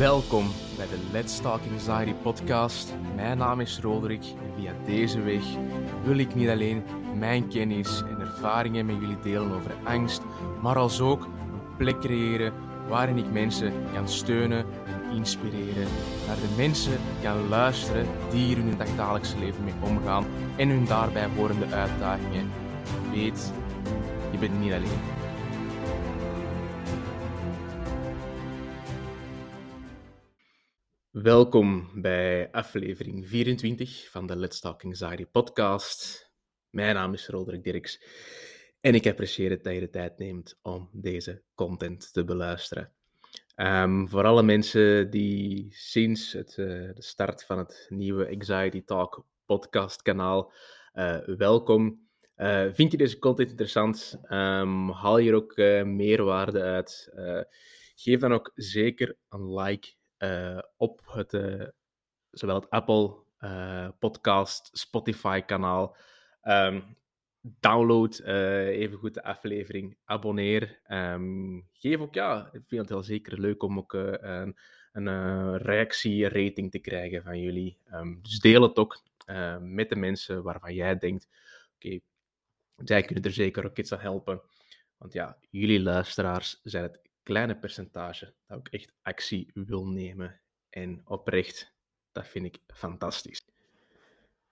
Welkom bij de Let's Talk Anxiety podcast. Mijn naam is Roderick en via deze weg wil ik niet alleen mijn kennis en ervaringen met jullie delen over angst, maar als ook een plek creëren waarin ik mensen kan steunen en inspireren. Naar de mensen kan luisteren die hier in hun dagdagelijkse leven mee omgaan en hun daarbij horende uitdagingen. Weet, je bent niet alleen. Welkom bij aflevering 24 van de Let's Talk Anxiety podcast. Mijn naam is Roderick Dirks en ik apprecieer het dat je de tijd neemt om deze content te beluisteren. Um, voor alle mensen die sinds het, uh, de start van het nieuwe Anxiety Talk podcast kanaal uh, welkom. Uh, vind je deze content interessant? Um, haal hier ook meerwaarde uit? geef dan ook zeker een like op het, zowel het Apple podcast, Spotify kanaal. Um, download even goed de aflevering, abonneer. Um, geef ook, ja, ik vind het heel zeker leuk om ook een, een reactie, rating te krijgen van jullie. Um, dus deel het ook met de mensen waarvan jij denkt, oké, okay, zij kunnen er zeker ook iets aan helpen. Want ja, jullie luisteraars zijn het kleine percentage dat ook echt actie wil nemen. En oprecht, dat vind ik fantastisch.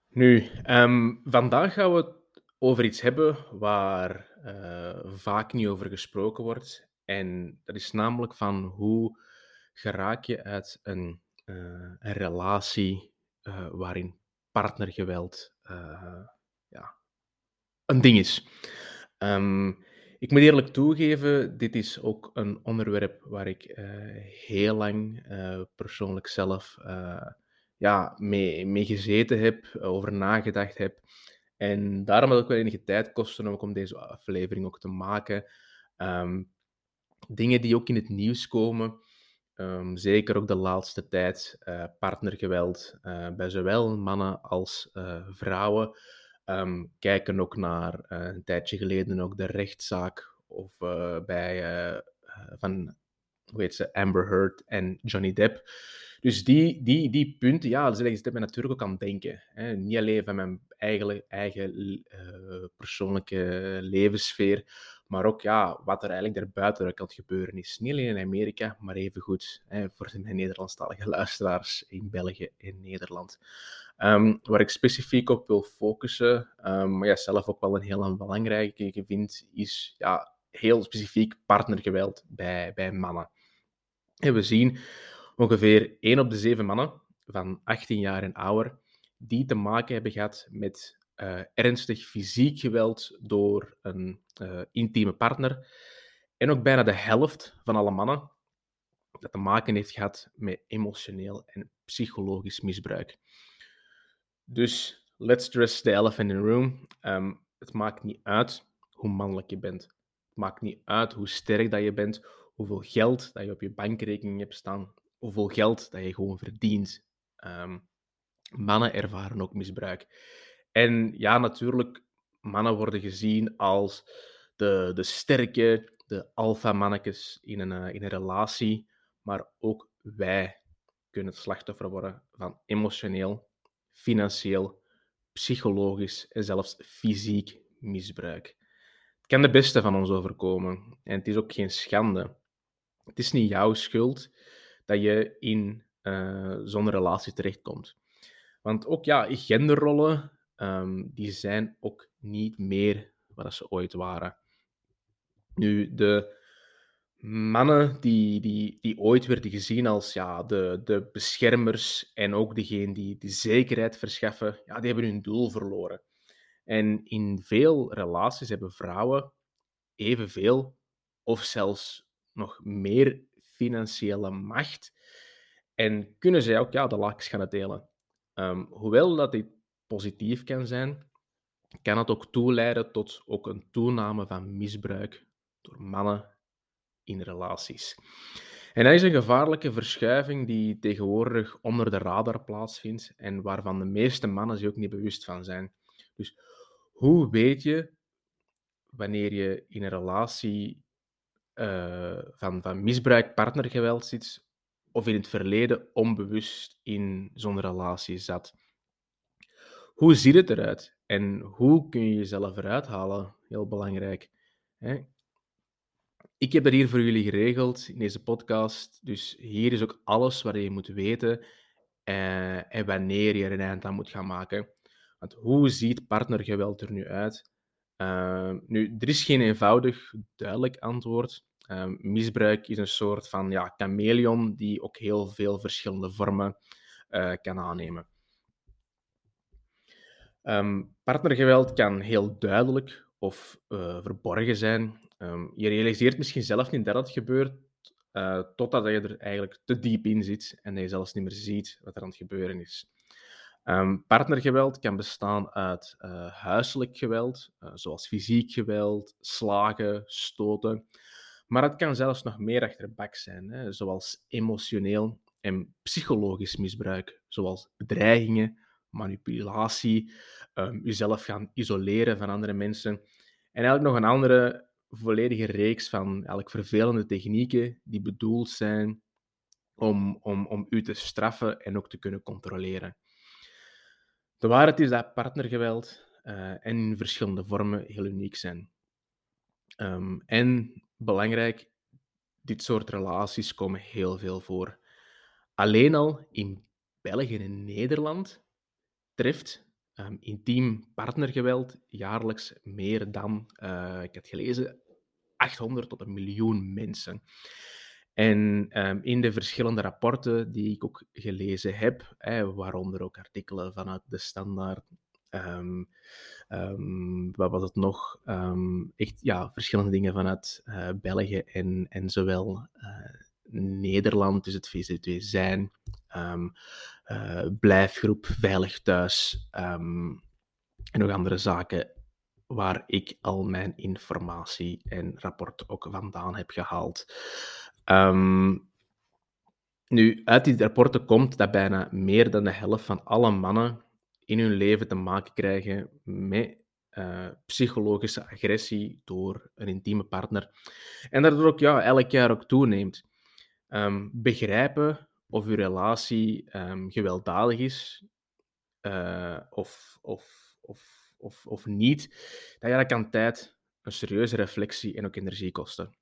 Nu, um, vandaag gaan we over iets hebben waar uh, vaak niet over gesproken wordt. En dat is namelijk van hoe geraak je uit een, uh, een relatie uh, waarin partnergeweld ja, een ding is. Um, ik moet eerlijk toegeven, dit is ook een onderwerp waar ik heel lang persoonlijk zelf ja, mee, mee gezeten heb, over nagedacht heb. En daarom had ik wel enige tijd kosten om, deze aflevering ook te maken. Um, dingen die ook in het nieuws komen, um, zeker ook de laatste tijd, partnergeweld bij zowel mannen als vrouwen. Um, kijken ook naar een tijdje geleden ook de rechtszaak of bij van hoe heet ze, Amber Heard en Johnny Depp. Dus die, die, die punten, ja, dat zet mij natuurlijk ook aan denken. Hè. Niet alleen van mijn eigen, eigen persoonlijke levenssfeer, maar ook ja, wat er eigenlijk daarbuiten kan gebeuren is. Niet alleen in Amerika, maar evengoed hè, voor mijn Nederlandstalige luisteraars in België en Nederland. Um, waar ik specifiek op wil focussen, um, maar ja, zelf ook wel een heel belangrijke vind, is ja, heel specifiek partnergeweld bij, bij mannen. En we zien ongeveer 1 op de 7 mannen van 18 jaar en ouder die te maken hebben gehad met uh, ernstig fysiek geweld door een uh, intieme partner. En ook bijna de helft van alle mannen dat te maken heeft gehad met emotioneel en psychologisch misbruik. Dus let's address the elephant in the room. Um, het maakt niet uit hoe mannelijk je bent. Het maakt niet uit hoe sterk dat je bent, hoeveel geld dat je op je bankrekening hebt staan, hoeveel geld dat je gewoon verdient. Um, mannen ervaren ook misbruik. En ja, natuurlijk, mannen worden gezien als de, de sterke, de alfa-mannetjes in een, eh, in een relatie. Maar ook wij kunnen het slachtoffer worden van emotioneel, financieel, psychologisch en zelfs fysiek misbruik. Het kan de beste van ons overkomen. En het is ook geen schande. Het is niet jouw schuld dat je in uh, zo'n relatie terechtkomt. Want ook ja, genderrollen, um, die zijn ook niet meer wat ze ooit waren. Nu, de mannen die, die, die ooit werden gezien als ja, de, de beschermers en ook degene die de zekerheid verschaffen, ja, die hebben hun doel verloren. En in veel relaties hebben vrouwen evenveel of zelfs nog meer financiële macht en kunnen zij ook ja, de lakens gaan delen. Um, hoewel dat dit positief kan zijn, kan het ook toeleiden tot ook een toename van misbruik door mannen in relaties. En dat is een gevaarlijke verschuiving die tegenwoordig onder de radar plaatsvindt en waarvan de meeste mannen zich ook niet bewust van zijn. Dus hoe weet je wanneer je in een relatie uh, van, van misbruik, partnergeweld zit, of in het verleden onbewust in zo'n relatie zat. Hoe ziet het eruit en hoe kun je jezelf eruit halen? Heel belangrijk. Hè? Ik heb dat hier voor jullie geregeld in deze podcast. Dus hier is ook alles wat je moet weten eh, en wanneer je er een eind aan moet gaan maken. Want hoe ziet partnergeweld er nu uit? Uh, nu, er is geen eenvoudig, duidelijk antwoord. Uh, misbruik is een soort van ja, chameleon die ook heel veel verschillende vormen uh, kan aannemen. Um, partnergeweld kan heel duidelijk of uh, verborgen zijn. Um, je realiseert misschien zelf niet dat het gebeurt, uh, totdat je er eigenlijk te diep in zit en je zelfs niet meer ziet wat er aan het gebeuren is. Um, partnergeweld kan bestaan uit uh, huiselijk geweld, zoals fysiek geweld, slagen, stoten. Maar het kan zelfs nog meer achterbak zijn, hè, zoals emotioneel en psychologisch misbruik, zoals bedreigingen, manipulatie, um, jezelf gaan isoleren van andere mensen. En eigenlijk nog een andere volledige reeks van eigenlijk vervelende technieken die bedoeld zijn om, om, om u te straffen en ook te kunnen controleren. De waarheid is dat partnergeweld uh, en in verschillende vormen heel uniek zijn. Um, en belangrijk, dit soort relaties komen heel veel voor. Alleen al in België en Nederland treft um, intiem partnergeweld jaarlijks meer dan, uh, ik had gelezen, 800 tot een miljoen mensen. En um, in de verschillende rapporten die ik ook gelezen heb, waaronder ook artikelen vanuit de Standaard, um, wat was het nog? echt ja, verschillende dingen vanuit uh, België en, en zowel uh, Nederland, dus het VZ2 zijn, um, uh, blijfgroep, veilig thuis um, en nog andere zaken waar ik al mijn informatie en rapport ook vandaan heb gehaald. Um, nu, uit die rapporten komt dat bijna meer dan de helft van alle mannen in hun leven te maken krijgen met uh, psychologische agressie door een intieme partner. En dat ook ja, elk jaar ook toeneemt. Begrijpen of uw relatie um, gewelddadig is uh, of, of, of, of, of niet, dat, ja, dat kan tijd, een serieuze reflectie en ook energie kosten.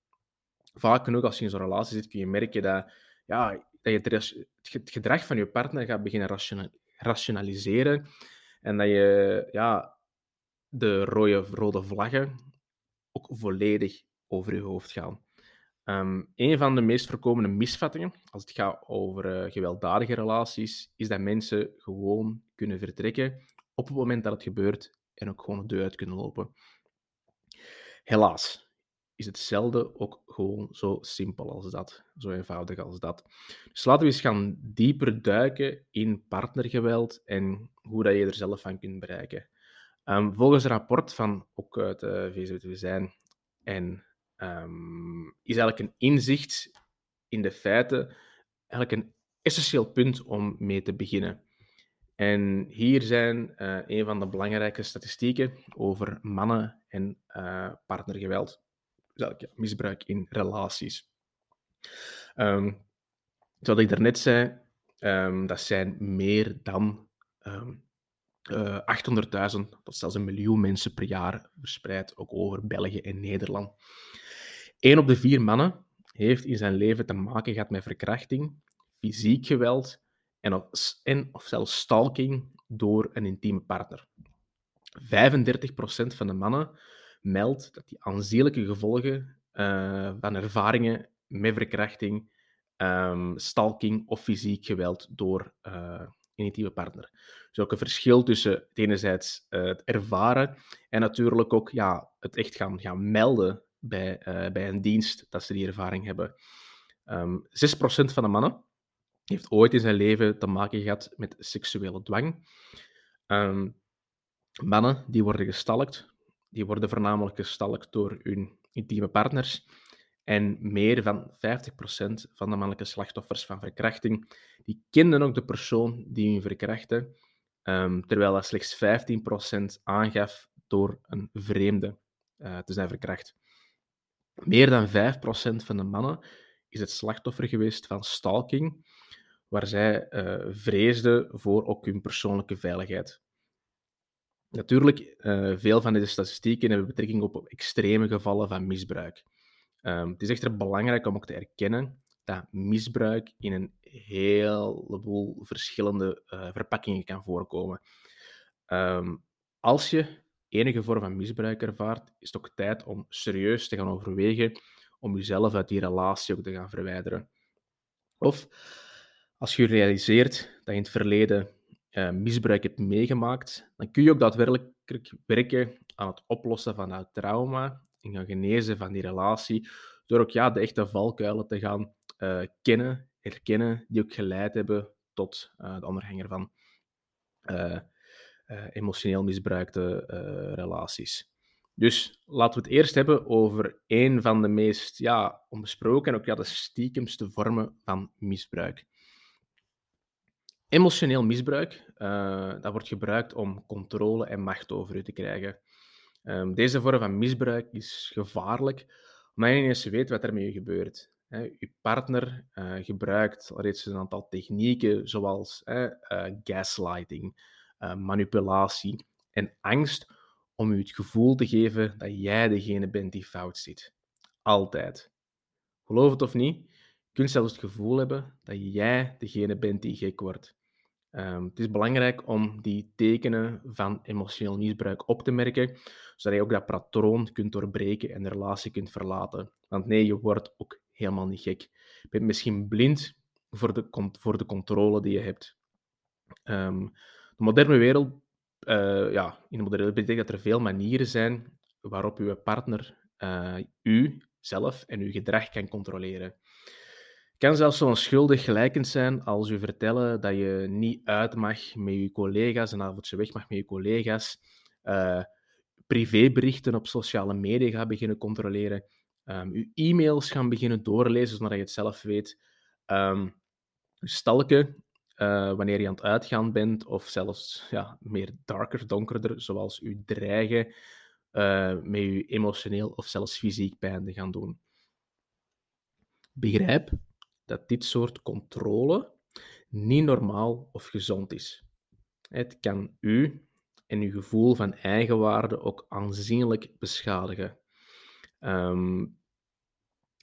Vaak genoeg als je in zo'n relatie zit, kun je merken dat, ja, dat je het gedrag van je partner gaat beginnen rationaliseren en dat je ja, de rode, rode vlaggen ook volledig over je hoofd gaan. Um, een van de meest voorkomende misvattingen als het gaat over uh, gewelddadige relaties, is dat mensen gewoon kunnen vertrekken op het moment dat het gebeurt en ook gewoon de deur uit kunnen lopen. Helaas is het zelden ook gewoon zo simpel als dat, zo eenvoudig als dat. Dus laten we eens gaan dieper duiken in partnergeweld en hoe dat je er zelf van kunt bereiken. Um, volgens een rapport van ook uit uh, eh, VZW zijn en um, is eigenlijk een inzicht in de feiten eigenlijk een essentieel punt om mee te beginnen. En hier zijn uh, een van de belangrijke statistieken over mannen en uh, partnergeweld. Dus ja, misbruik in relaties. Zoals ik daarnet zei, um, dat zijn meer dan um, uh, 800.000 tot zelfs een miljoen mensen per jaar verspreid, ook over België en Nederland. Eén op de vier mannen heeft in zijn leven te maken gehad met verkrachting, fysiek geweld en of, zelfs stalking door een intieme partner. 35% van de mannen meldt dat die aanzienlijke gevolgen uh, van ervaringen met verkrachting, um, stalking of fysiek geweld door uh, een intieme partner. Dus ook een verschil tussen enerzijds uh, het ervaren en natuurlijk ook ja, het echt gaan, gaan melden bij, uh, bij een dienst dat ze die ervaring hebben. Um, ehm, 6% van de mannen heeft ooit in zijn leven te maken gehad met seksuele dwang. Um, mannen die worden gestalkt, die worden voornamelijk gestalkt door hun intieme partners. En meer dan 50% van de mannelijke slachtoffers van verkrachting, die kenden ook de persoon die hun verkrachtte, um, terwijl dat slechts 15% aangaf door een vreemde uh, te zijn verkracht. Meer dan 5% van de mannen is het slachtoffer geweest van stalking, waar zij uh, vreesde voor ook hun persoonlijke veiligheid. Natuurlijk, uh, veel van deze statistieken hebben betrekking op extreme gevallen van misbruik. Um, het is echter belangrijk om ook te erkennen dat misbruik in een heleboel verschillende uh, verpakkingen kan voorkomen. Um, als je enige vorm van misbruik ervaart, is het ook tijd om serieus te gaan overwegen om jezelf uit die relatie ook te gaan verwijderen. Of als je realiseert dat je in het verleden uh, misbruik hebt meegemaakt, dan kun je ook daadwerkelijk werken aan het oplossen van dat trauma en gaan genezen van die relatie, door ook ja, de echte valkuilen te gaan uh, kennen, herkennen, die ook geleid hebben tot uh, de onderhanger van emotioneel misbruikte relaties. Dus laten we het eerst hebben over een van de meest ja, onbesproken en ook ja, de stiekemste vormen van misbruik. Emotioneel misbruik, uh, dat wordt gebruikt om controle en macht over u te krijgen. Um, deze vorm van misbruik is gevaarlijk, omdat je niet eens weet wat er met je gebeurt. Uw partner gebruikt reeds een aantal technieken, zoals gaslighting, manipulatie en angst, om u het gevoel te geven dat jij degene bent die fout zit. Altijd. Geloof het of niet, je kunt zelfs het gevoel hebben dat jij degene bent die gek wordt. Um, het is belangrijk om die tekenen van emotioneel misbruik op te merken, zodat je ook dat patroon kunt doorbreken en de relatie kunt verlaten. Want nee, je wordt ook helemaal niet gek. Je bent misschien blind voor de, voor de controle die je hebt. Um, de moderne wereld, uh, ja, in de moderne wereld betekent dat er veel manieren zijn waarop uw partner uh, u zelf en uw gedrag kan controleren. Kan zelfs zo onschuldig gelijkend zijn als u vertellen dat je niet uit mag met je collega's, een avondje weg mag met je collega's, uh, privéberichten op sociale media gaan beginnen controleren, um, uw e-mails gaan beginnen doorlezen zonder dat je het zelf weet, um, stalken uh, wanneer je aan het uitgaan bent, of zelfs ja, meer darker, donkerder, zoals u dreigen uh, met je emotioneel of zelfs fysiek pijn te gaan doen. Begrijp dat dit soort controle niet normaal of gezond is. Het kan u en uw gevoel van eigenwaarde ook aanzienlijk beschadigen. Um,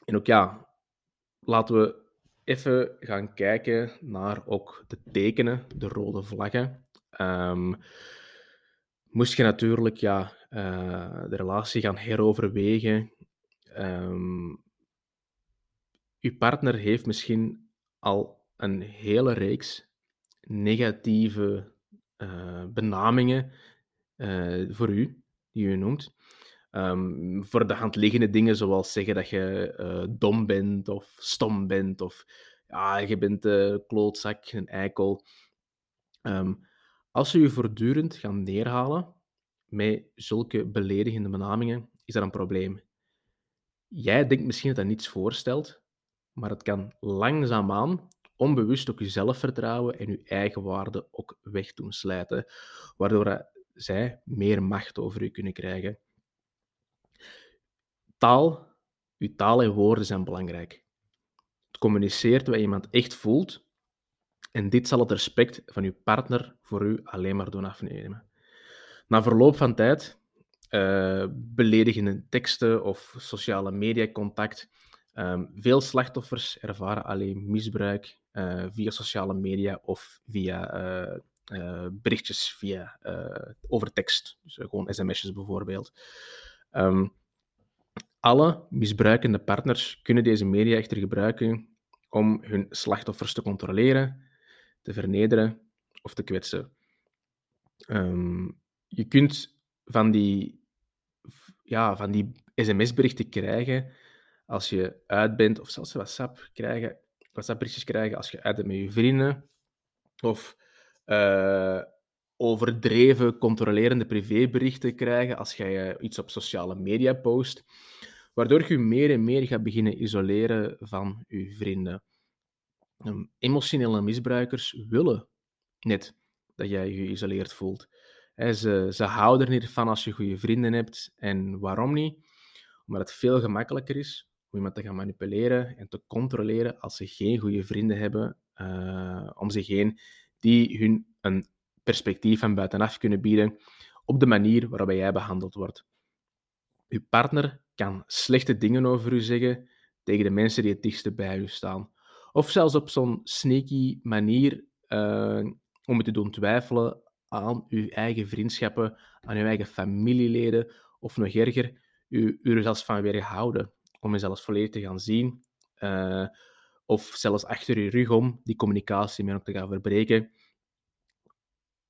en ook ja, laten we even gaan kijken naar ook de tekenen, de rode vlaggen. Um, moest je natuurlijk ja, uh, de relatie gaan heroverwegen, um, uw partner heeft misschien al een hele reeks negatieve uh, benamingen uh, voor u, die u noemt. Um, voor de hand liggende dingen zoals zeggen dat je uh, dom bent of stom bent of ja, je bent een klootzak, een eikel. Um, als u je voortdurend gaat neerhalen met zulke beledigende benamingen, is dat een probleem. Jij denkt misschien dat dat niets voorstelt, maar het kan langzaamaan onbewust ook je zelfvertrouwen en je eigen waarde ook weg doen slijten, waardoor zij meer macht over u kunnen krijgen. Taal, uw taal en woorden zijn belangrijk. Het communiceert wat iemand echt voelt en dit zal het respect van uw partner voor u alleen maar doen afnemen. Na verloop van tijd, uh, beledigende teksten of sociale media contact Um, veel slachtoffers ervaren alleen misbruik uh, via sociale media of via uh, berichtjes via, over tekst. Dus gewoon sms'jes bijvoorbeeld. Um, alle misbruikende partners kunnen deze media echter gebruiken om hun slachtoffers te controleren, te vernederen of te kwetsen. Um, je kunt van die, ja, van die sms-berichten krijgen als je uit bent, of zelfs WhatsApp krijgen, WhatsApp-berichtjes krijgen als je uit bent met je vrienden, of uh, overdreven controlerende privéberichten krijgen als je iets op sociale media post, waardoor je meer en meer gaat beginnen isoleren van je vrienden. Um, emotionele misbruikers willen net dat jij je geïsoleerd voelt. ze, ze houden er niet van als je goede vrienden hebt. En waarom niet? Omdat het veel gemakkelijker is om iemand te gaan manipuleren en te controleren als ze geen goede vrienden hebben uh, om zich heen die hun een perspectief van buitenaf kunnen bieden op de manier waarop jij behandeld wordt. Uw partner kan slechte dingen over u zeggen tegen de mensen die het dichtste bij u staan. Of zelfs op zo'n sneaky manier uh, om u te doen twijfelen aan uw eigen vriendschappen, aan uw eigen familieleden, of nog erger, u, u er zelfs van weerhouden om je zelfs volledig te gaan zien, uh, of zelfs achter uw rug om die communicatie ook te gaan verbreken,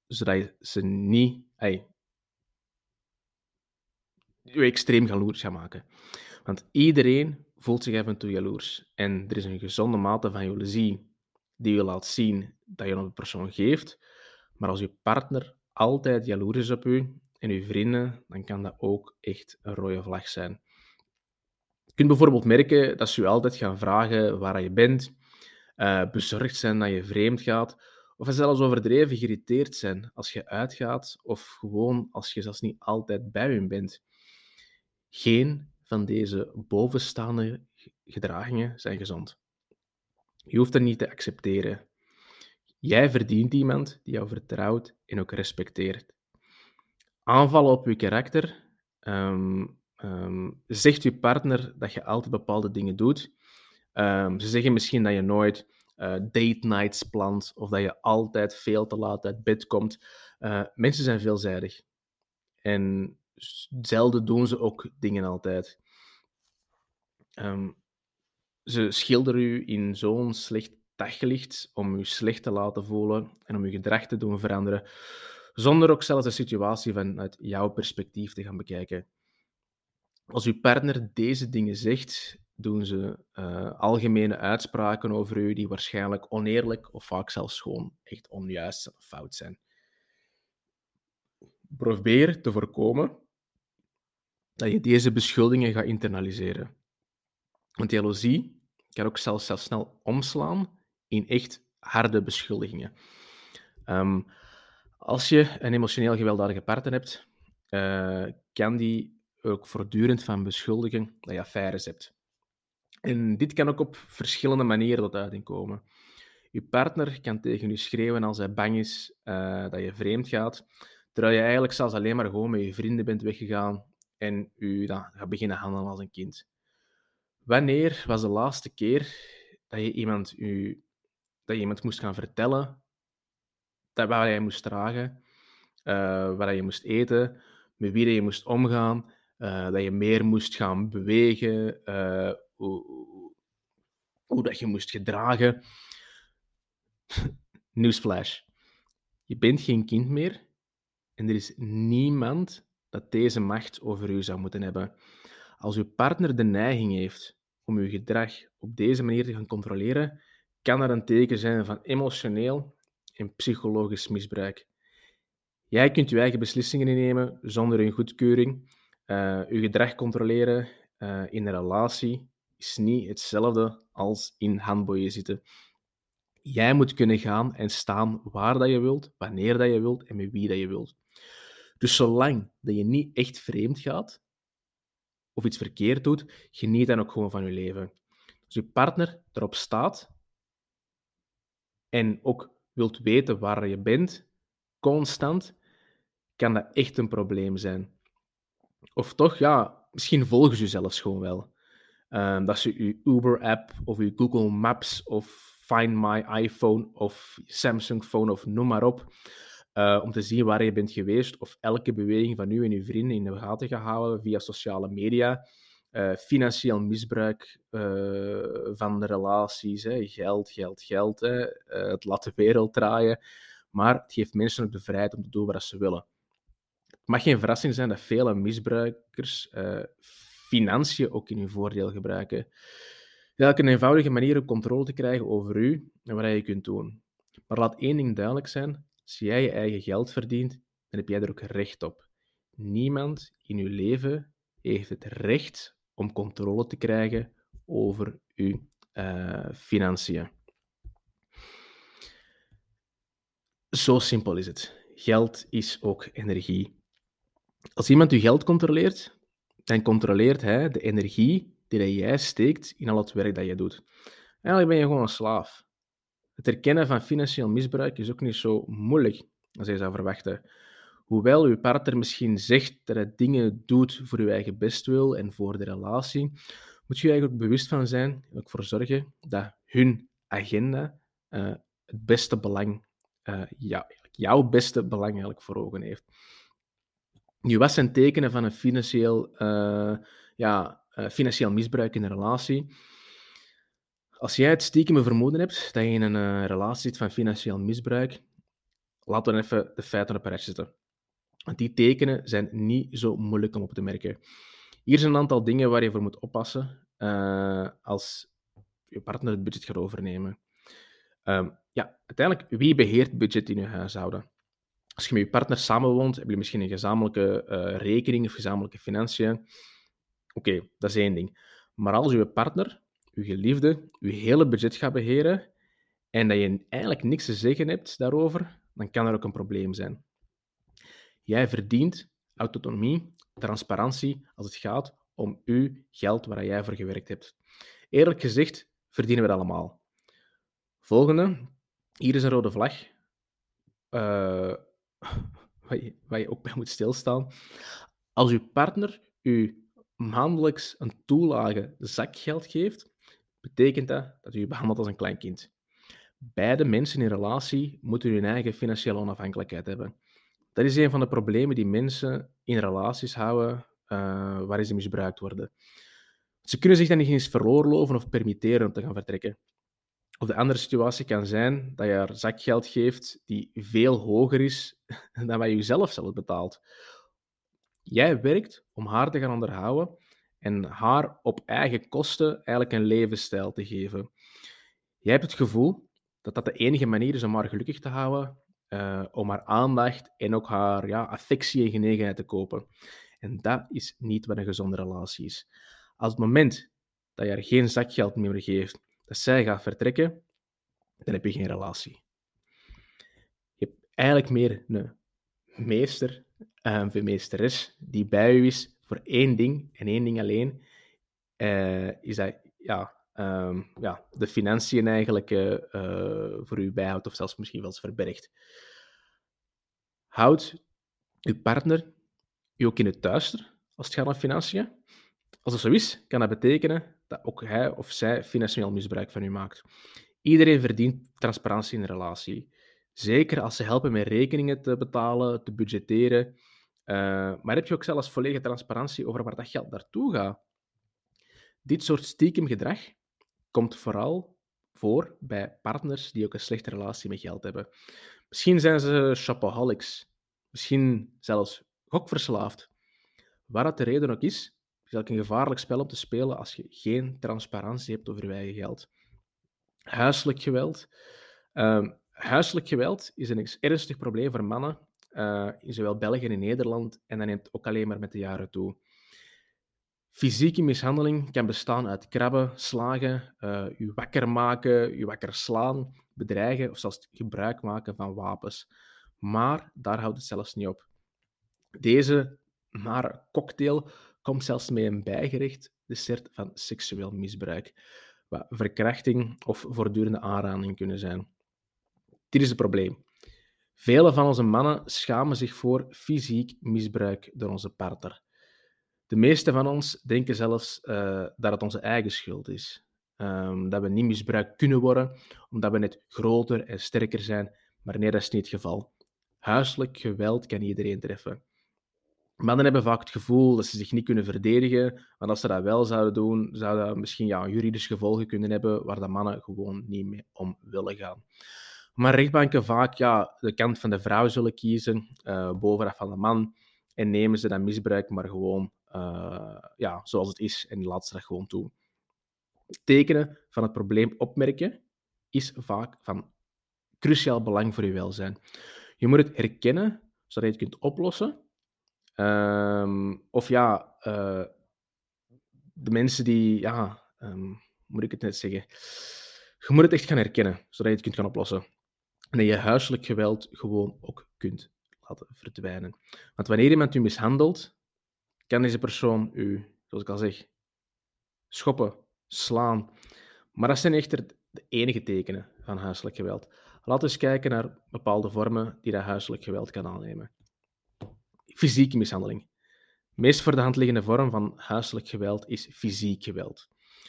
zodat je ze niet, je extreem jaloers gaat maken. Want iedereen voelt zich af en toe jaloers. En er is een gezonde mate van jaloezie die je laat zien dat je een persoon geeft. Maar als je partner altijd jaloers is op u en uw vrienden, dan kan dat ook echt een rode vlag zijn. Je kunt bijvoorbeeld merken dat ze je altijd gaan vragen waar je bent, uh, bezorgd zijn dat je vreemd gaat, of zelfs overdreven geïrriteerd zijn als je uitgaat, of gewoon als je zelfs niet altijd bij hun bent. Geen van deze bovenstaande gedragingen zijn gezond. Je hoeft dat niet te accepteren. Jij verdient iemand die jou vertrouwt en ook respecteert. Aanvallen op je karakter. Um, um, zegt je partner dat je altijd bepaalde dingen doet. Um, ze zeggen misschien dat je nooit uh, date nights plant of dat je altijd veel te laat uit bed komt. Uh, mensen zijn veelzijdig. En zelden doen ze ook dingen altijd. Um, ze schilderen u in zo'n slecht daglicht om u slecht te laten voelen en om uw gedrag te doen veranderen, zonder ook zelfs de situatie vanuit jouw perspectief te gaan bekijken. Als uw partner deze dingen zegt, doen ze uh, algemene uitspraken over u die waarschijnlijk oneerlijk of vaak zelfs gewoon echt onjuist of fout zijn. Probeer te voorkomen dat je deze beschuldigingen gaat internaliseren. Want jaloezie kan ook zelfs, zelfs snel omslaan in echt harde beschuldigingen. Um, als je een emotioneel gewelddadige partner hebt, uh, kan die ook voortdurend van beschuldigen dat je affaires hebt. En dit kan ook op verschillende manieren tot uiting komen. Je partner kan tegen je schreeuwen als hij bang is uh, dat je vreemd gaat, terwijl je eigenlijk zelfs alleen maar gewoon met je vrienden bent weggegaan en u gaat beginnen handelen als een kind. Wanneer was de laatste keer dat je iemand, u, dat je iemand moest gaan vertellen dat waar je moest dragen, uh, waar je moest eten, met wie je moest omgaan, uh, dat je meer moest gaan bewegen, uh, hoe, hoe, dat je moest gedragen. Newsflash. Je bent geen kind meer en er is niemand dat deze macht over u zou moeten hebben. Als uw partner de neiging heeft om uw gedrag op deze manier te gaan controleren, kan dat een teken zijn van emotioneel en psychologisch misbruik. Jij kunt je eigen beslissingen nemen zonder hun goedkeuring. Uh, uw gedrag controleren uh, in een relatie is niet hetzelfde als in handboeien zitten. Jij moet kunnen gaan en staan waar dat je wilt, wanneer dat je wilt en met wie dat je wilt. Dus zolang dat je niet echt vreemd gaat of iets verkeerd doet, geniet dan ook gewoon van je leven. Als je partner erop staat en ook wilt weten waar je bent, constant, kan dat echt een probleem zijn. Of toch, ja, misschien volgen ze zelfs gewoon wel. Um, dat ze je Uber-app of je Google Maps of Find My iPhone of Samsung Phone of noem maar op, uh, om te zien waar je bent geweest of elke beweging van u en uw vrienden in de gaten gaan houden via sociale media. Uh, financieel misbruik uh, van de relaties, geld, geld, geld, hè. het laat de wereld draaien. Maar het geeft mensen ook de vrijheid om te doen wat ze willen. Het mag geen verrassing zijn dat vele misbruikers financiën ook in hun voordeel gebruiken. Het een eenvoudige manier om controle te krijgen over u en wat je kunt doen. Maar laat één ding duidelijk zijn: als jij je eigen geld verdient, dan heb jij er ook recht op. Niemand in je leven heeft het recht om controle te krijgen over uw uh, financiën. Zo simpel is het. Geld is ook energie. Als iemand uw geld controleert, dan controleert hij de energie die jij steekt in al het werk dat je doet. Eigenlijk ben je gewoon een slaaf. Het herkennen van financieel misbruik is ook niet zo moeilijk als je zou verwachten. Hoewel uw partner misschien zegt dat hij dingen doet voor uw eigen bestwil en voor de relatie, moet je eigenlijk ook bewust van zijn en ook voor zorgen dat hun agenda uh, het beste belang, ja, jouw beste belang eigenlijk voor ogen heeft. Nu, wat zijn tekenen van een financieel, uh, ja, financieel misbruik in een relatie? Als jij het stiekem vermoeden hebt dat je in een relatie zit van financieel misbruik, laten we even de feiten op een rijtje zetten. Want die tekenen zijn niet zo moeilijk om op te merken. Hier zijn een aantal dingen waar je voor moet oppassen uh, als je partner het budget gaat overnemen. Um, ja, uiteindelijk, wie beheert budget in je huishouden? Als je met je partner samenwoont, hebben jullie misschien een gezamenlijke uh, rekening of gezamenlijke financiën. Oké, dat is één ding. Maar als je partner, je geliefde, je hele budget gaat beheren en dat je eigenlijk niks te zeggen hebt daarover, dan kan er ook een probleem zijn. Jij verdient autonomie, transparantie als het gaat om uw geld waar jij voor gewerkt hebt. Eerlijk gezegd verdienen we dat allemaal. Volgende, hier is een rode vlag. Uh, waar, je, waar, je, ook bij moet stilstaan. Als uw partner u maandelijks een toelage zakgeld geeft, betekent dat dat u je behandelt als een klein kind. Beide mensen in relatie moeten hun eigen financiële onafhankelijkheid hebben. Dat is een van de problemen die mensen in relaties houden uh, waarin ze misbruikt worden. Ze kunnen zich dan niet eens veroorloven of permitteren om te gaan vertrekken. Of de andere situatie kan zijn dat je haar zakgeld geeft die veel hoger is dan wat je zelf zelf betaalt. Jij werkt om haar te gaan onderhouden en haar op eigen kosten eigenlijk een levensstijl te geven. Jij hebt het gevoel dat dat de enige manier is om haar gelukkig te houden, uh, om haar aandacht en ook haar ja, affectie en genegenheid te kopen. En dat is niet wat een gezonde relatie is. Als het moment dat je haar geen zakgeld meer geeft, dat zij gaat vertrekken, dan heb je geen relatie. Je hebt eigenlijk meer een meester, een eh, meesteres, die bij u is voor één ding en één ding alleen. Uh, is dat ja, um, ja, de financiën eigenlijk uh, voor u bijhoudt of zelfs misschien wel eens verbergt. Houd uw partner u ook in het duister als het gaat om financiën? Als dat zo is, kan dat betekenen dat ook hij of zij financieel misbruik van u maakt. Iedereen verdient transparantie in een relatie. Zeker als ze helpen met rekeningen te betalen, te budgetteren. Uh, maar heb je ook zelfs volledige transparantie over waar dat geld naartoe gaat? Dit soort stiekem gedrag komt vooral voor bij partners die ook een slechte relatie met geld hebben. Misschien zijn ze shopaholics, misschien zelfs gokverslaafd. Waar dat de reden ook is, is het een gevaarlijk spel om te spelen als je geen transparantie hebt over je eigen geld. Huiselijk geweld. Uh, huiselijk geweld is een ernstig probleem voor mannen uh, in zowel België en Nederland en dat neemt ook alleen maar met de jaren toe. Fysieke mishandeling kan bestaan uit krabben, slagen, uh, u wakker maken, u wakker slaan, bedreigen of zelfs gebruik maken van wapens. Maar daar houdt het zelfs niet op. Deze nare cocktail komt zelfs met een bijgerecht dessert van seksueel misbruik, wat verkrachting of voortdurende aanranding kunnen zijn. Dit is het probleem. Vele van onze mannen schamen zich voor fysiek misbruik door onze partner. De meeste van ons denken zelfs uh, dat het onze eigen schuld is. Um, dat we niet misbruikt kunnen worden, omdat we net groter en sterker zijn. Maar nee, dat is niet het geval. Huiselijk geweld kan iedereen treffen. Mannen hebben vaak het gevoel dat ze zich niet kunnen verdedigen, want als ze dat wel zouden doen, zou dat misschien ja, juridische gevolgen kunnen hebben waar de mannen gewoon niet mee om willen gaan. Maar rechtbanken vaak ja, de kant van de vrouw zullen kiezen, uh, bovenaf van de man, en nemen ze dat misbruik maar gewoon uh, ja, zoals het is en laten ze dat gewoon toe. Tekenen van het probleem opmerken is vaak van cruciaal belang voor je welzijn. Je moet het herkennen, zodat je het kunt oplossen Um, of ja, uh, de mensen die, ja, um, moet ik het net zeggen? Je moet het echt gaan herkennen, zodat je het kunt gaan oplossen. En dat je huiselijk geweld gewoon ook kunt laten verdwijnen. Want wanneer iemand u mishandelt, kan deze persoon u, zoals ik al zeg, schoppen, slaan. Maar dat zijn echter de enige tekenen van huiselijk geweld. Laten we eens kijken naar bepaalde vormen die dat huiselijk geweld kan aannemen. Fysieke mishandeling. De meest voor de hand liggende vorm van huiselijk geweld is fysiek geweld.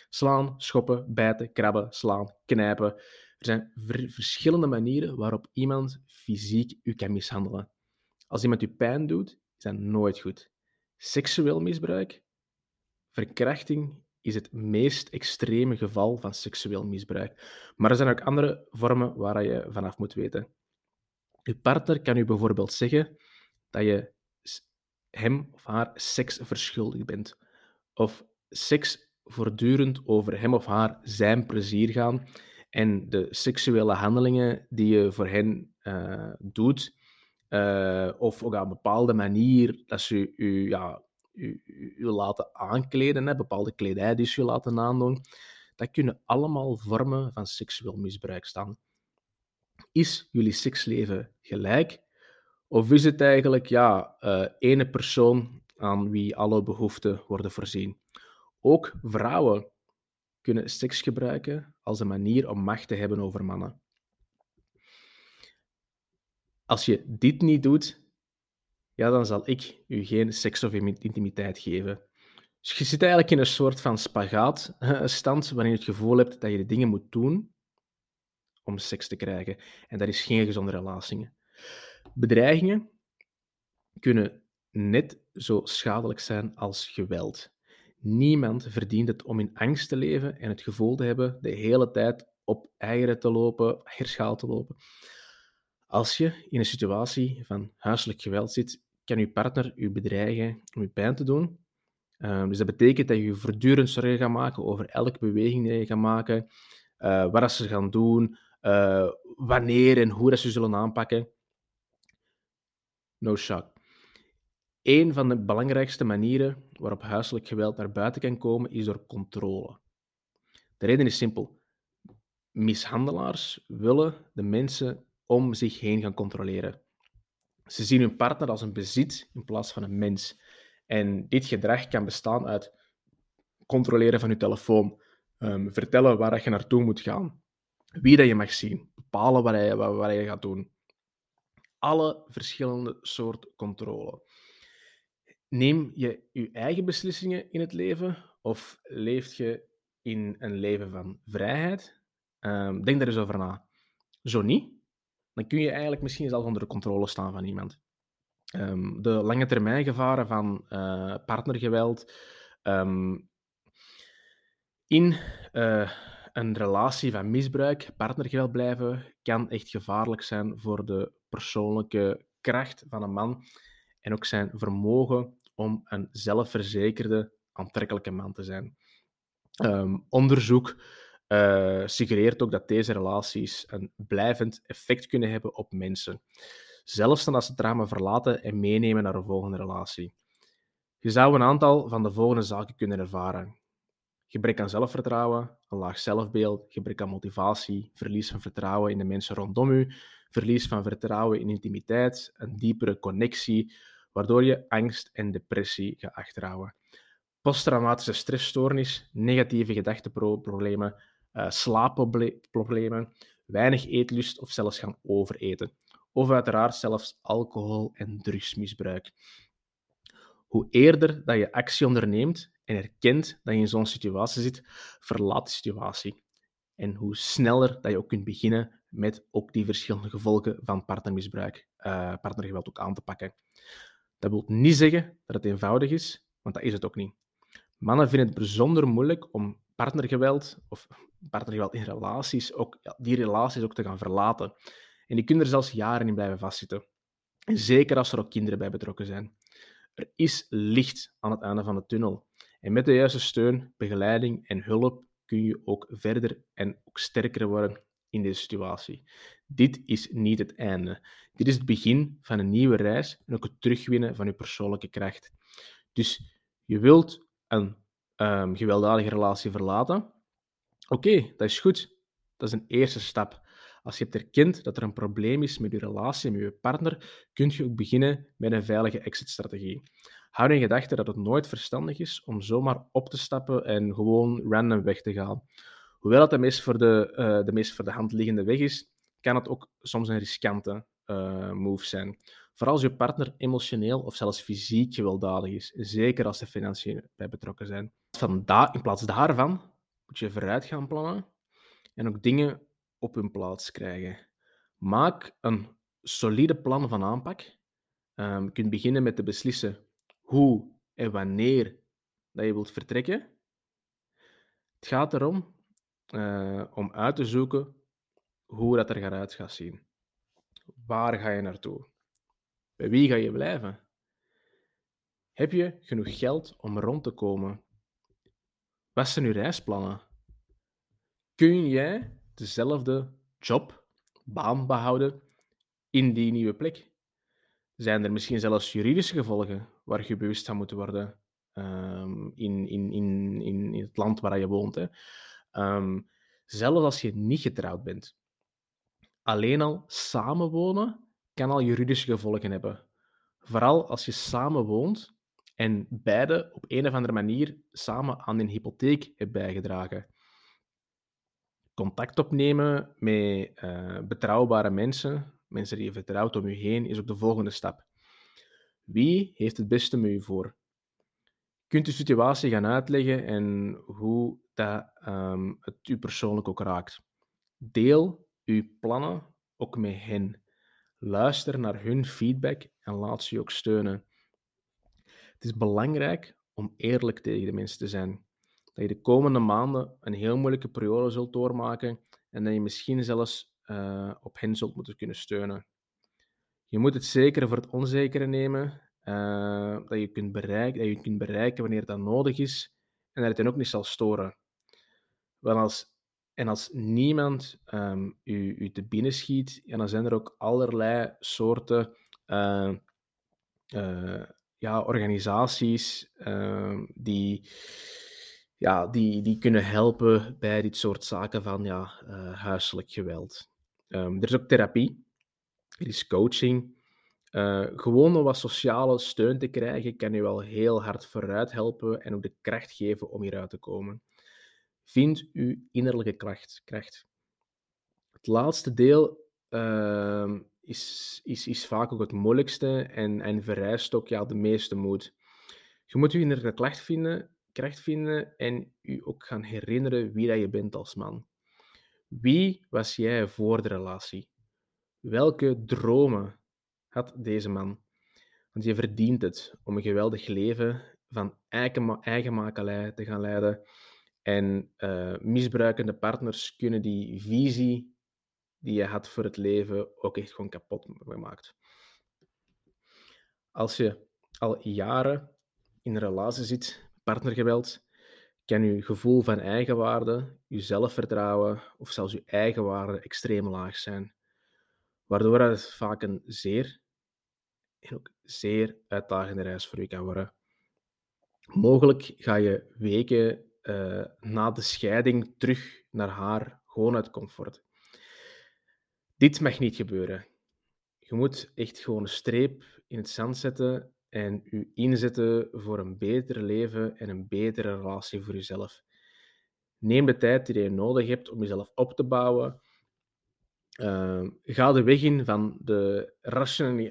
Slaan, schoppen, bijten, krabben, slaan, knijpen. Er zijn verschillende manieren waarop iemand fysiek u kan mishandelen. Als iemand u pijn doet, is dat nooit goed. Seksueel misbruik, verkrachting is het meest extreme geval van seksueel misbruik. Maar er zijn ook andere vormen waar je vanaf moet weten. Je partner kan u bijvoorbeeld zeggen dat je hem of haar seks verschuldigd bent. Of seks voortdurend over hem of haar zijn plezier gaan en de seksuele handelingen die je voor hen uh, doet, uh, of op een bepaalde manier dat ze u, ja, u, laten aankleden, hè, bepaalde kledij die u laten aandoen, dat kunnen allemaal vormen van seksueel misbruik staan. Is jullie seksleven gelijk? Of is het eigenlijk ja, uh, ene persoon aan wie alle behoeften worden voorzien? Ook vrouwen kunnen seks gebruiken als een manier om macht te hebben over mannen. Als je dit niet doet, ja, dan zal ik u geen seks of intimiteit geven. Dus je zit eigenlijk in een soort van spagaatstand waarin je het gevoel hebt dat je de dingen moet doen om seks te krijgen. En dat is geen gezonde relatie. Bedreigingen kunnen net zo schadelijk zijn als geweld. Niemand verdient het om in angst te leven en het gevoel te hebben de hele tijd op eieren te lopen, herschaal te lopen. Als je in een situatie van huiselijk geweld zit, kan je partner je bedreigen om je pijn te doen. Uh, dus dat betekent dat je je voortdurend zorgen gaat maken over elke beweging die je gaat maken, uh, wat ze gaan doen, uh, wanneer en hoe dat ze zullen aanpakken. No shock. Een van de belangrijkste manieren waarop huiselijk geweld naar buiten kan komen is door controle. De reden is simpel. Mishandelaars willen de mensen om zich heen gaan controleren. Ze zien hun partner als een bezit in plaats van een mens. En dit gedrag kan bestaan uit controleren van je telefoon, um, vertellen waar je naartoe moet gaan, wie dat je mag zien, bepalen wat je, wat je gaat doen. Alle verschillende soorten controle. Neem je je eigen beslissingen in het leven of leef je in een leven van vrijheid? Um, denk daar eens over na. Zo niet, dan kun je eigenlijk misschien zelfs onder de controle staan van iemand. Um, de lange termijn gevaren van uh, partnergeweld um, in uh, een relatie van misbruik, partnergeweld blijven, kan echt gevaarlijk zijn voor de persoonlijke kracht van een man en ook zijn vermogen om een zelfverzekerde, aantrekkelijke man te zijn. Um, onderzoek uh, suggereert ook dat deze relaties een blijvend effect kunnen hebben op mensen. Zelfs dan als ze het drama verlaten en meenemen naar een volgende relatie. Je zou een aantal van de volgende zaken kunnen ervaren. Gebrek aan zelfvertrouwen, een laag zelfbeeld, gebrek aan motivatie, verlies van vertrouwen in de mensen rondom u, verlies van vertrouwen in intimiteit, een diepere connectie, waardoor je angst en depressie gaat achterhouden. Posttraumatische stressstoornis, negatieve gedachteproblemen, uh, slaapproblemen, weinig eetlust of zelfs gaan overeten. Of uiteraard zelfs alcohol- en drugsmisbruik. Hoe eerder dat je actie onderneemt en erkent dat je in zo'n situatie zit, verlaat de situatie. En hoe sneller dat je ook kunt beginnen met ook die verschillende gevolgen van partnermisbruik, uh, partnergeweld ook aan te pakken. Dat wil niet zeggen dat het eenvoudig is, want dat is het ook niet. Mannen vinden het bijzonder moeilijk om partnergeweld of partnergeweld in relaties, ook, ja, die relaties ook te gaan verlaten. En die kunnen er zelfs jaren in blijven vastzitten. En zeker als er ook kinderen bij betrokken zijn. Er is licht aan het einde van de tunnel. En met de juiste steun, begeleiding en hulp kun je ook verder en ook sterker worden in deze situatie. Dit is niet het einde. Dit is het begin van een nieuwe reis en ook het terugwinnen van je persoonlijke kracht. Dus je wilt een um, gewelddadige relatie verlaten. Oké, dat is goed. Dat is een eerste stap. Als je hebt erkend dat er een probleem is met je relatie met je partner, kun je ook beginnen met een veilige exit-strategie. hou in gedachten dat het nooit verstandig is om zomaar op te stappen en gewoon random weg te gaan. Hoewel dat de meest voor de, uh, de, meest voor de hand liggende weg is, kan het ook soms een riskante uh, move zijn. Vooral als je partner emotioneel of zelfs fysiek gewelddadig is, zeker als er financiën bij betrokken zijn. Van in plaats daarvan moet je vooruit gaan plannen en ook dingen op hun plaats krijgen. Maak een solide plan van aanpak. Um, je kunt beginnen met te beslissen hoe en wanneer dat je wilt vertrekken. Het gaat erom uh, om uit te zoeken hoe dat er gaat zien. Waar ga je naartoe? Bij wie ga je blijven? Heb je genoeg geld om rond te komen? Wat zijn uw reisplannen? Kun jij dezelfde job, baan behouden in die nieuwe plek? Zijn er misschien zelfs juridische gevolgen waar je bewust van moet worden um, in, in, in, in, het land waar je woont? Hè? Um, zelfs als je niet getrouwd bent. Alleen al samenwonen kan al juridische gevolgen hebben. Vooral als je samen woont en beide op een of andere manier samen aan een hypotheek hebben bijgedragen. Contact opnemen met uh, betrouwbare mensen, mensen die je vertrouwt om je heen, is ook de volgende stap. Wie heeft het beste met je voor? Kunt de situatie gaan uitleggen en hoe dat, um, het u persoonlijk ook raakt. Deel uw plannen ook met hen. Luister naar hun feedback en laat ze je ook steunen. Het is belangrijk om eerlijk tegen de mensen te zijn. Dat je de komende maanden een heel moeilijke periode zult doormaken en dat je misschien zelfs uh, op hen zult moeten kunnen steunen. Je moet het zekere voor het onzekere nemen, uh, dat, je kunt bereiken, dat je kunt bereiken wanneer dat nodig is en dat het dan ook niet zal storen. Want als en als niemand um, u, u te binnen schiet, ja, dan zijn er ook allerlei soorten uh, uh, ja, organisaties uh, die, ja, die, die kunnen helpen bij dit soort zaken van ja, eh, huiselijk geweld. Um, er is ook therapie, er is coaching. Gewoon om wat sociale steun te krijgen, kan je wel heel hard vooruit helpen en ook de kracht geven om hieruit te komen. Vind uw innerlijke kracht. kracht. Het laatste deel uh, is, is, is vaak ook het moeilijkste en, en vereist ook ja, de meeste moed. Je moet je innerlijke kracht vinden, kracht vinden en je ook gaan herinneren wie dat je bent als man. Wie was jij voor de relatie? Welke dromen had deze man? Want je verdient het om een geweldig leven van eigen, eigenmakelij te gaan leiden en uh, misbruikende partners kunnen die visie die je had voor het leven ook echt gewoon kapot gemaakt. Als je al jaren in een relatie zit, partnergeweld, kan je gevoel van eigenwaarde, je zelfvertrouwen of zelfs je eigenwaarde extreem laag zijn. Waardoor het vaak een zeer en ook zeer uitdagende reis voor je kan worden. Mogelijk ga je weken uh, na de scheiding terug naar haar, gewoon uit comfort. Dit mag niet gebeuren. Je moet echt gewoon een streep in het zand zetten en je inzetten voor een beter leven en een betere relatie voor jezelf. Neem de tijd die je nodig hebt om jezelf op te bouwen. Uh, ga de weg in van de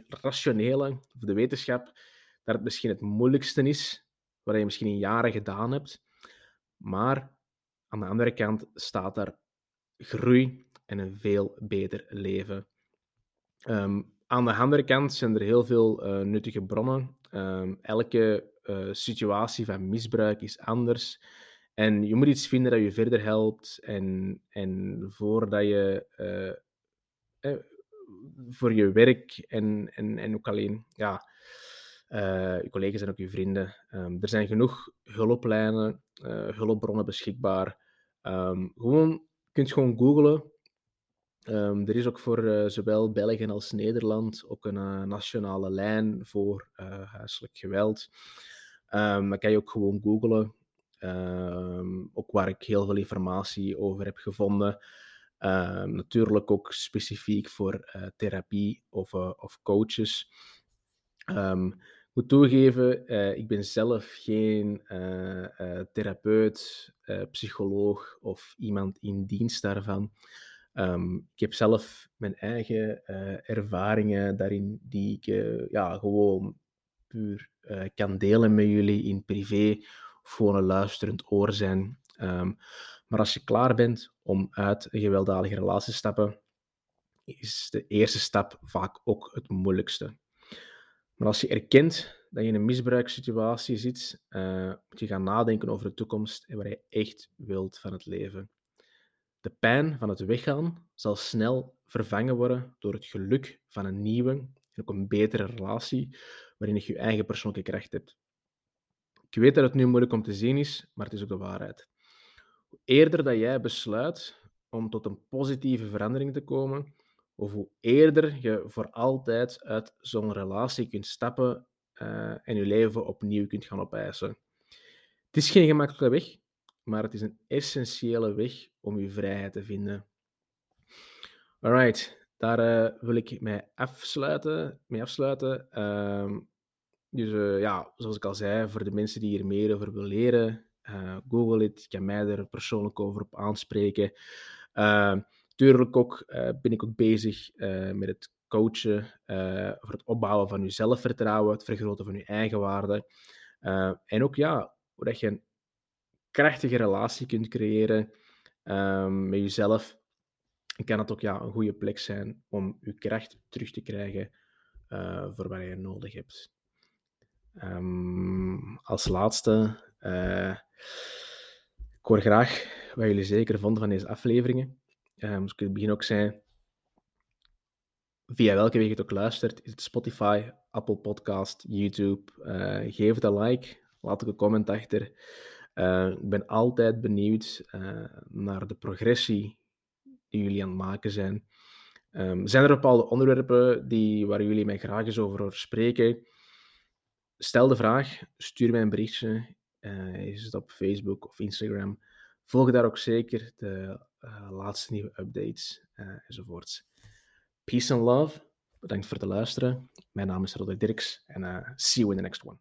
rationele, of de wetenschap, dat het misschien het moeilijkste is, wat je misschien in jaren gedaan hebt. Maar aan de andere kant staat daar groei en een veel beter leven. Um, aan de andere kant zijn er heel veel uh, nuttige bronnen. Um, elke uh, situatie van misbruik is anders. En je moet iets vinden dat je verder helpt. En, en voordat je uh, eh, voor je werk en, en, en ook alleen ja, uh, je collega's en ook je vrienden. Um, er zijn genoeg hulplijnen, uh, hulpbronnen beschikbaar. Um, gewoon, je kunt gewoon googlen. Um, er is ook voor uh, zowel België als Nederland ook een nationale lijn voor huiselijk geweld. dan kan je ook gewoon googlen. ook waar ik heel veel informatie over heb gevonden. natuurlijk ook specifiek voor therapie of, of coaches. Um, moet toegeven, uh, ik ben zelf geen uh, uh, therapeut, psycholoog of iemand in dienst daarvan. Um, ik heb zelf mijn eigen ervaringen daarin die ik ja, gewoon puur kan delen met jullie in privé of gewoon een luisterend oor zijn. Um, maar als je klaar bent om uit een gewelddadige relatie te stappen, is de eerste stap vaak ook het moeilijkste. Maar als je erkent dat je in een misbruikssituatie zit, uh, moet je gaan nadenken over de toekomst en waar je echt wilt van het leven. De pijn van het weggaan zal snel vervangen worden door het geluk van een nieuwe en ook een betere relatie waarin je je eigen persoonlijke kracht hebt. Ik weet dat het nu moeilijk om te zien is, maar het is ook de waarheid. Hoe eerder dat jij besluit om tot een positieve verandering te komen, of hoe eerder je voor altijd uit zo'n relatie kunt stappen uh, en je leven opnieuw kunt gaan opeisen. Het is geen gemakkelijke weg, maar het is een essentiële weg om je vrijheid te vinden. Alright, daar uh, wil ik mij afsluiten. Mee afsluiten. Uh, dus uh, ja, zoals ik al zei, voor de mensen die hier meer over willen leren, Google het. Je kan mij er persoonlijk over op aanspreken. Tuurlijk ook uh, ben ik ook bezig uh, met het coachen, uh, voor het opbouwen van je zelfvertrouwen, het vergroten van je eigenwaarde. en ook ja, hoe dat je een krachtige relatie kunt creëren um, met jezelf. En kan het ook ja, een goede plek zijn om je kracht terug te krijgen voor wat je nodig hebt. Um, als laatste, ik hoor graag wat jullie zeker vonden van deze afleveringen. Um, dus ik het begin ook zijn, via welke weg je het ook luistert, is het Spotify, Apple Podcast, YouTube. Uh, geef het een like, laat ook een comment achter. Uh, ik ben altijd benieuwd naar de progressie die jullie aan het maken zijn. Um, zijn er bepaalde onderwerpen die, waar jullie mij graag eens over spreken? Stel de vraag, stuur mij een berichtje. is het op Facebook of Instagram? Volg daar ook zeker de laatste nieuwe updates uh, enzovoorts. Peace and love. Bedankt voor het luisteren. Mijn naam is Roderick Dirks en uh, see you in the next one.